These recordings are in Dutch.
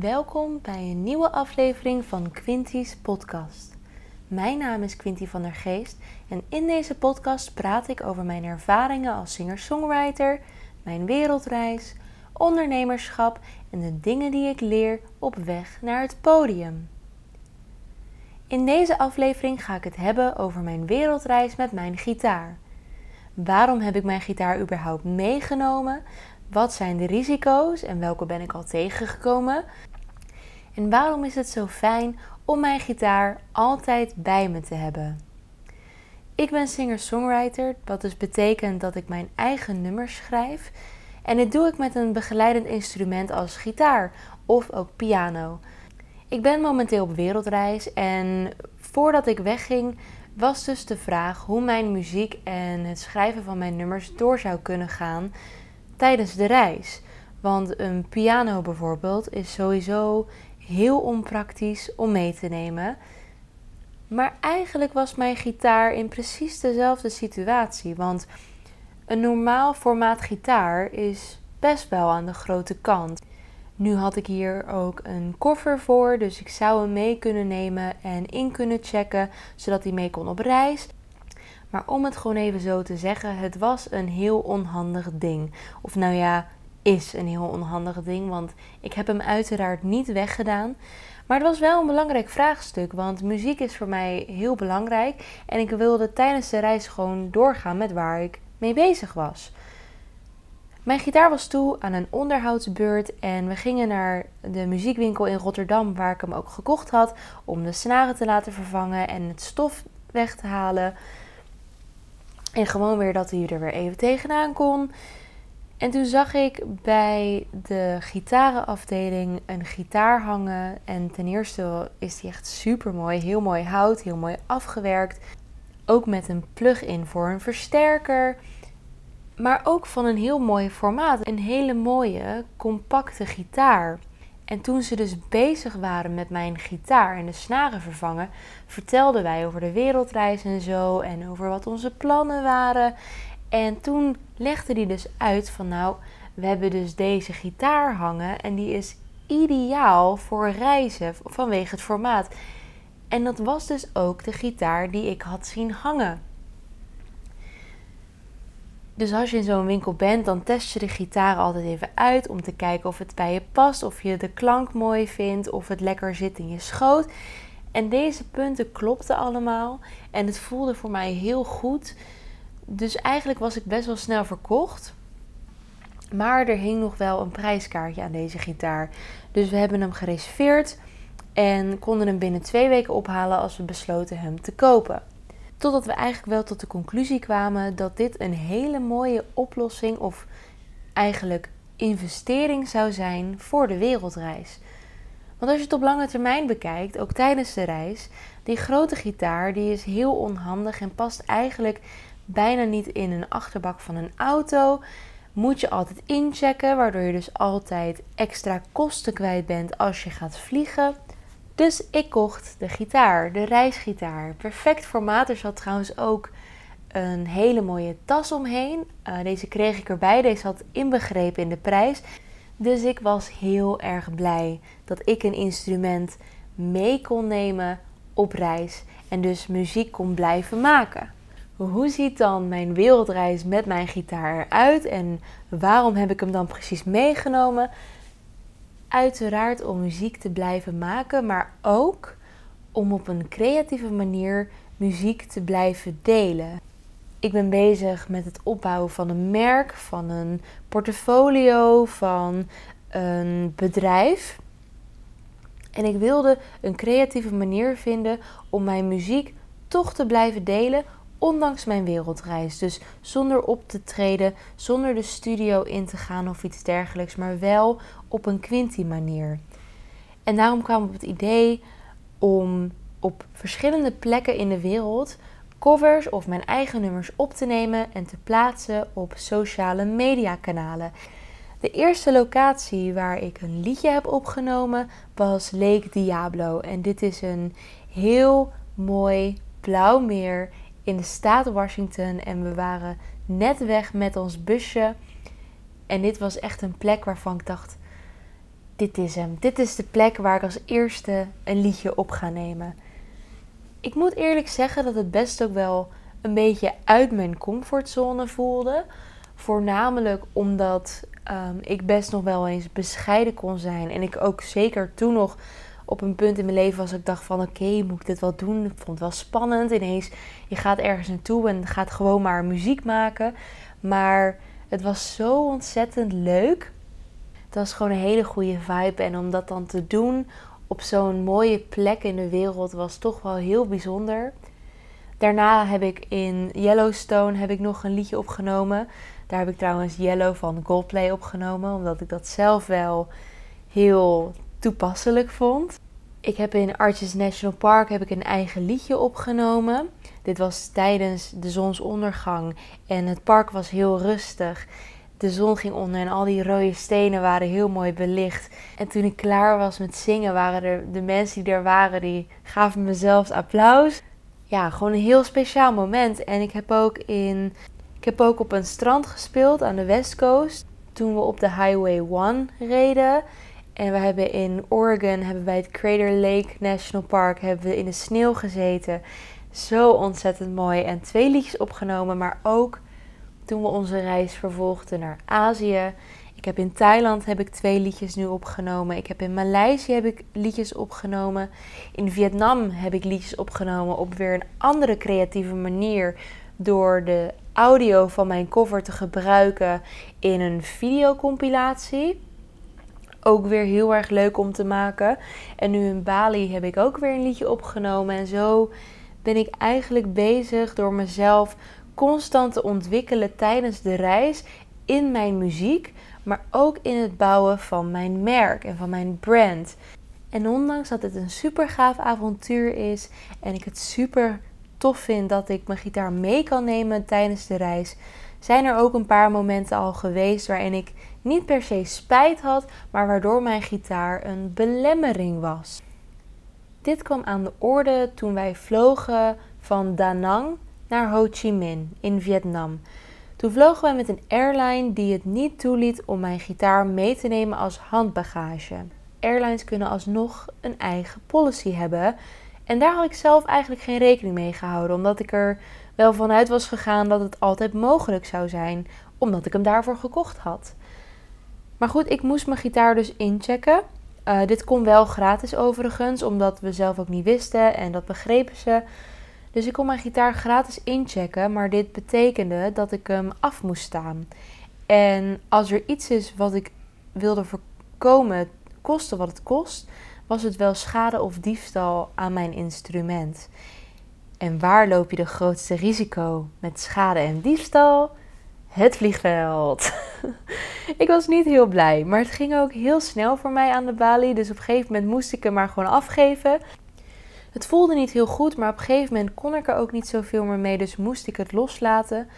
Welkom bij een nieuwe aflevering van Quinty's podcast. Mijn naam is Quinty van der Geest en in deze podcast praat ik over mijn ervaringen als singer-songwriter, mijn wereldreis, ondernemerschap en de dingen die ik leer op weg naar het podium. In deze aflevering ga ik het hebben over mijn wereldreis met mijn gitaar. Waarom heb ik mijn gitaar überhaupt meegenomen? Wat zijn de risico's en welke ben ik al tegengekomen? En waarom is het zo fijn om mijn gitaar altijd bij me te hebben? Ik ben singer-songwriter, wat dus betekent dat ik mijn eigen nummers schrijf. En dit doe ik met een begeleidend instrument als gitaar of ook piano. Ik ben momenteel op wereldreis en voordat ik wegging was dus de vraag hoe mijn muziek en het schrijven van mijn nummers door zou kunnen gaan tijdens de reis. Want een piano bijvoorbeeld is sowieso heel onpraktisch om mee te nemen. Maar eigenlijk was mijn gitaar in precies dezelfde situatie. Want een normaal formaat gitaar is best wel aan de grote kant. Nu had ik hier ook een koffer voor, dus ik zou hem mee kunnen nemen en in kunnen checken, zodat hij mee kon op reis. Maar om het gewoon even zo te zeggen, het was een heel onhandig ding. Of nou ja, is een heel onhandig ding, want ik heb hem uiteraard niet weggedaan. Maar het was wel een belangrijk vraagstuk, want muziek is voor mij heel belangrijk en ik wilde tijdens de reis gewoon doorgaan met waar ik mee bezig was. Mijn gitaar was toe aan een onderhoudsbeurt en we gingen naar de muziekwinkel in Rotterdam waar ik hem ook gekocht had om de snaren te laten vervangen en het stof weg te halen. En gewoon weer dat hij er weer even tegenaan kon. En toen zag ik bij de gitarenafdeling een gitaar hangen. En ten eerste is die echt super mooi. Heel mooi hout, heel mooi afgewerkt. Ook met een plug-in voor een versterker. Maar ook van een heel mooi formaat. Een hele mooie, compacte gitaar. En toen ze dus bezig waren met mijn gitaar en de snaren vervangen, vertelden wij over de wereldreis en zo en over wat onze plannen waren. En toen legde hij dus uit van nou, we hebben dus deze gitaar hangen en die is ideaal voor reizen vanwege het formaat. En dat was dus ook de gitaar die ik had zien hangen. Dus als je in zo'n winkel bent, dan test je de gitaar altijd even uit om te kijken of het bij je past, of je de klank mooi vindt, of het lekker zit in je schoot. En deze punten klopten allemaal en het voelde voor mij heel goed. Dus eigenlijk was ik best wel snel verkocht. Maar er hing nog wel een prijskaartje aan deze gitaar. Dus we hebben hem gereserveerd en konden hem binnen twee weken ophalen als we besloten hem te kopen. Totdat we eigenlijk wel tot de conclusie kwamen dat dit een hele mooie oplossing of eigenlijk investering zou zijn voor de wereldreis. Want als je het op lange termijn bekijkt, ook tijdens de reis, die grote gitaar die is heel onhandig en past eigenlijk bijna niet in een achterbak van een auto. Moet je altijd inchecken, waardoor je dus altijd extra kosten kwijt bent als je gaat vliegen. Dus ik kocht de gitaar, de reisgitaar. Perfect formaat. Er zat trouwens ook een hele mooie tas omheen. Uh, deze kreeg ik erbij. Deze had inbegrepen in de prijs. Dus ik was heel erg blij dat ik een instrument mee kon nemen op reis. En dus muziek kon blijven maken. Hoe ziet dan mijn wereldreis met mijn gitaar eruit en waarom heb ik hem dan precies meegenomen? Uiteraard om muziek te blijven maken, maar ook om op een creatieve manier muziek te blijven delen. Ik ben bezig met het opbouwen van een merk, van een portfolio, van een bedrijf. En ik wilde een creatieve manier vinden om mijn muziek toch te blijven delen, ondanks mijn wereldreis. Dus zonder op te treden, zonder de studio in te gaan of iets dergelijks, maar wel op een Quinty manier. En daarom kwam ik op het idee om op verschillende plekken in de wereld covers of mijn eigen nummers op te nemen en te plaatsen op sociale mediakanalen. De eerste locatie waar ik een liedje heb opgenomen was Lake Diablo. En dit is een heel mooi blauw meer in de staat Washington. En we waren net weg met ons busje. En dit was echt een plek waarvan ik dacht: dit is hem. Dit is de plek waar ik als eerste een liedje op ga nemen. Ik moet eerlijk zeggen dat het best ook wel een beetje uit mijn comfortzone voelde. Voornamelijk omdat um, ik best nog wel eens bescheiden kon zijn. En ik ook zeker toen nog op een punt in mijn leven was ik dacht van oké, moet ik dit wel doen? Ik vond het wel spannend. Ineens, je gaat ergens naartoe en gaat gewoon maar muziek maken. Maar het was zo ontzettend leuk. Het was gewoon een hele goede vibe. En om dat dan te doen op zo'n mooie plek in de wereld was toch wel heel bijzonder. Daarna heb ik in Yellowstone heb ik nog een liedje opgenomen. Daar heb ik trouwens Yellow van Goldplay opgenomen, omdat ik dat zelf wel heel toepasselijk vond. Ik heb in Arches National Park heb ik een eigen liedje opgenomen. Dit was tijdens de zonsondergang en het park was heel rustig. De zon ging onder en al die rode stenen waren heel mooi belicht. En toen ik klaar was met zingen, waren er de mensen die er waren, die gaven me zelfs applaus. Ja, gewoon een heel speciaal moment. En ik heb ook in ik heb ook op een strand gespeeld aan de West Coast. Toen we op de Highway 1 reden. En we hebben in Oregon, hebben bij het Crater Lake National Park, hebben we in de sneeuw gezeten. Zo ontzettend mooi. En twee liedjes opgenomen, maar ook toen we onze reis vervolgden naar Azië. Ik heb in Thailand heb ik twee liedjes nu opgenomen. Ik heb in Maleisië heb ik liedjes opgenomen. In Vietnam heb ik liedjes opgenomen op weer een andere creatieve manier. Door de audio van mijn cover te gebruiken in een videocompilatie. Ook weer heel erg leuk om te maken. En nu in Bali heb ik ook weer een liedje opgenomen. En zo ben ik eigenlijk bezig door mezelf constant te ontwikkelen tijdens de reis in mijn muziek, maar ook in het bouwen van mijn merk en van mijn brand. En ondanks dat het een super gaaf avontuur is en ik het super tof vind dat ik mijn gitaar mee kan nemen tijdens de reis, zijn er ook een paar momenten al geweest waarin ik niet per se spijt had, maar waardoor mijn gitaar een belemmering was. Dit kwam aan de orde toen wij vlogen van Da Nang naar Ho Chi Minh in Vietnam. Toen vlogen wij met een airline die het niet toeliet om mijn gitaar mee te nemen als handbagage. Airlines kunnen alsnog een eigen policy hebben en daar had ik zelf eigenlijk geen rekening mee gehouden, omdat ik er wel vanuit was gegaan dat het altijd mogelijk zou zijn, omdat ik hem daarvoor gekocht had. Maar goed, ik moest mijn gitaar dus inchecken. Uh, dit kon wel gratis overigens, omdat we zelf ook niet wisten en dat begrepen ze. Dus ik kon mijn gitaar gratis inchecken, maar dit betekende dat ik hem af moest staan. En als er iets is wat ik wilde voorkomen, koste wat het kost, was het wel schade of diefstal aan mijn instrument. En waar loop je de grootste risico met schade en diefstal? Het vliegveld. ik was niet heel blij, maar het ging ook heel snel voor mij aan de balie. Dus op een gegeven moment moest ik hem maar gewoon afgeven. Het voelde niet heel goed, maar op een gegeven moment kon ik er ook niet zoveel meer mee. Dus moest ik het loslaten.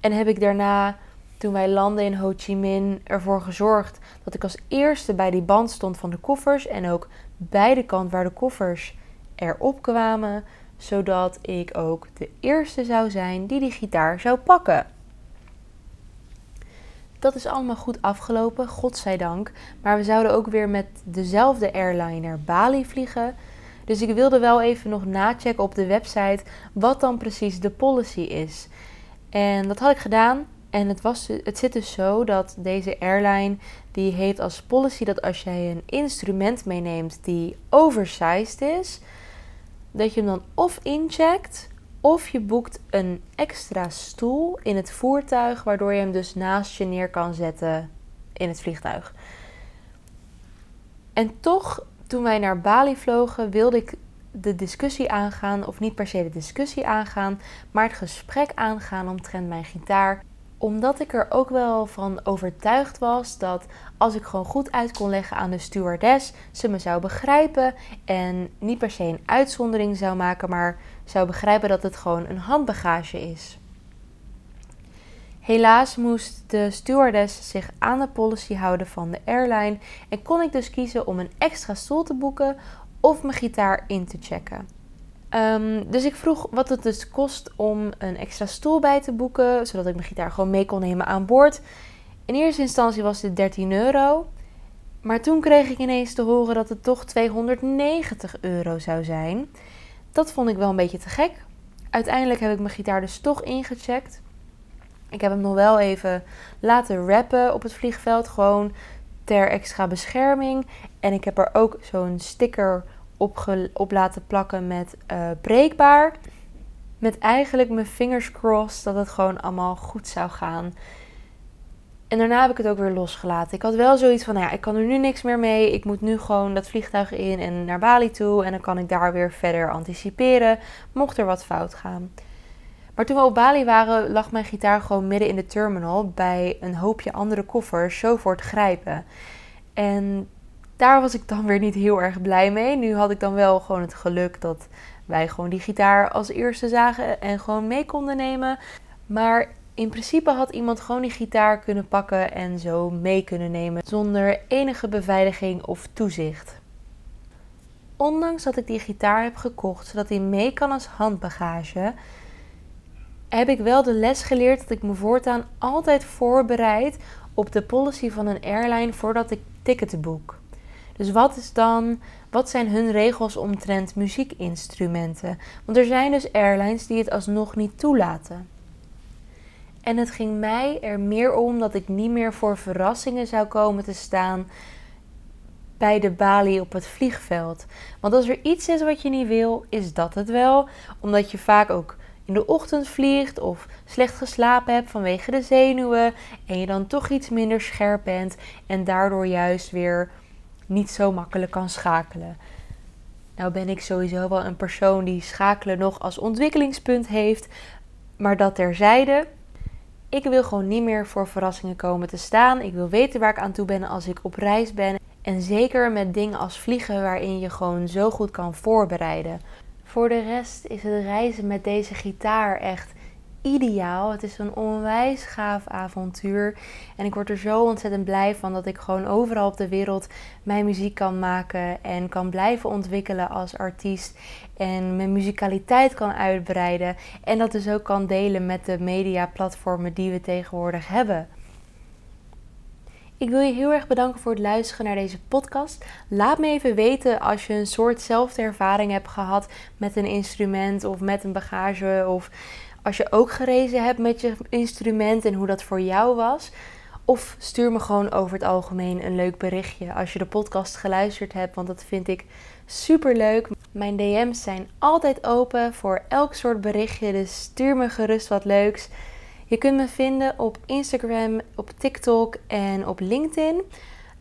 En heb ik daarna toen wij landden in Ho Chi Minh ervoor gezorgd dat ik als eerste bij die band stond van de koffers en ook bij de kant waar de koffers erop kwamen, zodat ik ook de eerste zou zijn die die gitaar zou pakken. Dat is allemaal goed afgelopen, godzijdank. Maar we zouden ook weer met dezelfde airline naar Bali vliegen. Dus ik wilde wel even nog nachecken op de website wat dan precies de policy is. En dat had ik gedaan. En het, was, het zit dus zo dat deze airline die heeft als policy dat als jij een instrument meeneemt die oversized is, dat je hem dan of incheckt of je boekt een extra stoel in het voertuig, waardoor je hem dus naast je neer kan zetten in het vliegtuig. En toch, toen wij naar Bali vlogen, wilde ik de discussie aangaan, of niet per se de discussie aangaan, maar het gesprek aangaan omtrent mijn gitaar omdat ik er ook wel van overtuigd was dat als ik gewoon goed uit kon leggen aan de stewardess, ze me zou begrijpen en niet per se een uitzondering zou maken, maar zou begrijpen dat het gewoon een handbagage is. Helaas moest de stewardess zich aan de policy houden van de airline en kon ik dus kiezen om een extra stoel te boeken of mijn gitaar in te checken. Ehm, dus ik vroeg wat het dus kost om een extra stoel bij te boeken, zodat ik mijn gitaar gewoon mee kon nemen aan boord. In eerste instantie was dit 13 euro. Maar toen kreeg ik ineens te horen dat het toch 290 euro zou zijn. Dat vond ik wel een beetje te gek. Uiteindelijk heb ik mijn gitaar dus toch ingecheckt. Ik heb hem nog wel even laten wrappen op het vliegveld, gewoon ter extra bescherming. En ik heb er ook zo'n sticker op, laten plakken met uh, breekbaar. Met eigenlijk mijn fingers crossed dat het gewoon allemaal goed zou gaan. En daarna heb ik het ook weer losgelaten. Ik had wel zoiets van, nou ja, ik kan er nu niks meer mee. Ik moet nu gewoon dat vliegtuig in en naar Bali toe. En dan kan ik daar weer verder anticiperen, mocht er wat fout gaan. Maar toen we op Bali waren, lag mijn gitaar gewoon midden in de terminal bij een hoopje andere koffers, zo voor het grijpen. En daar was ik dan weer niet heel erg blij mee. Nu had ik dan wel gewoon het geluk dat wij gewoon die gitaar als eerste zagen en gewoon mee konden nemen. Maar in principe had iemand gewoon die gitaar kunnen pakken en zo mee kunnen nemen zonder enige beveiliging of toezicht. Ondanks dat ik die gitaar heb gekocht zodat hij mee kan als handbagage, heb ik wel de les geleerd dat ik me voortaan altijd voorbereid op de policy van een airline voordat ik ticketen boek. Dus wat is dan, wat zijn hun regels omtrent muziekinstrumenten? Want er zijn dus airlines die het alsnog niet toelaten. En het ging mij er meer om dat ik niet meer voor verrassingen zou komen te staan bij de balie op het vliegveld. Want als er iets is wat je niet wil, is dat het wel. Omdat je vaak ook in de ochtend vliegt of slecht geslapen hebt vanwege de zenuwen en je dan toch iets minder scherp bent en daardoor juist weer niet zo makkelijk kan schakelen. Nou ben ik sowieso wel een persoon die schakelen nog als ontwikkelingspunt heeft, maar dat terzijde. Ik wil gewoon niet meer voor verrassingen komen te staan. Ik wil weten waar ik aan toe ben als ik op reis ben. En zeker met dingen als vliegen waarin je gewoon zo goed kan voorbereiden. Voor de rest is het reizen met deze gitaar echt ideaal. Het is een onwijs gaaf avontuur. En ik word er zo ontzettend blij van dat ik gewoon overal op de wereld mijn muziek kan maken. En kan blijven ontwikkelen als artiest. En mijn muzikaliteit kan uitbreiden. En dat dus ook kan delen met de mediaplatformen die we tegenwoordig hebben. Ik wil je heel erg bedanken voor het luisteren naar deze podcast. Laat me even weten als je een soortzelfde ervaring hebt gehad met een instrument of met een bagage. Of als je ook gerezen hebt met je instrument en hoe dat voor jou was. Of stuur me gewoon over het algemeen een leuk berichtje als je de podcast geluisterd hebt, want dat vind ik super leuk. Mijn DM's zijn altijd open voor elk soort berichtje, dus stuur me gerust wat leuks. Je kunt me vinden op Instagram, op TikTok en op LinkedIn.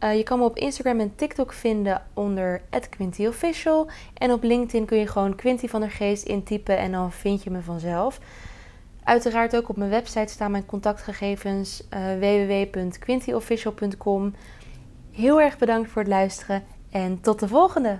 Uh, je kan me op Instagram en TikTok vinden onder @quintyofficial en op LinkedIn kun je gewoon Quinty van der Geest intypen en dan vind je me vanzelf. Uiteraard ook op mijn website staan mijn contactgegevens uh, www.quintyofficial.com. Heel erg bedankt voor het luisteren en tot de volgende!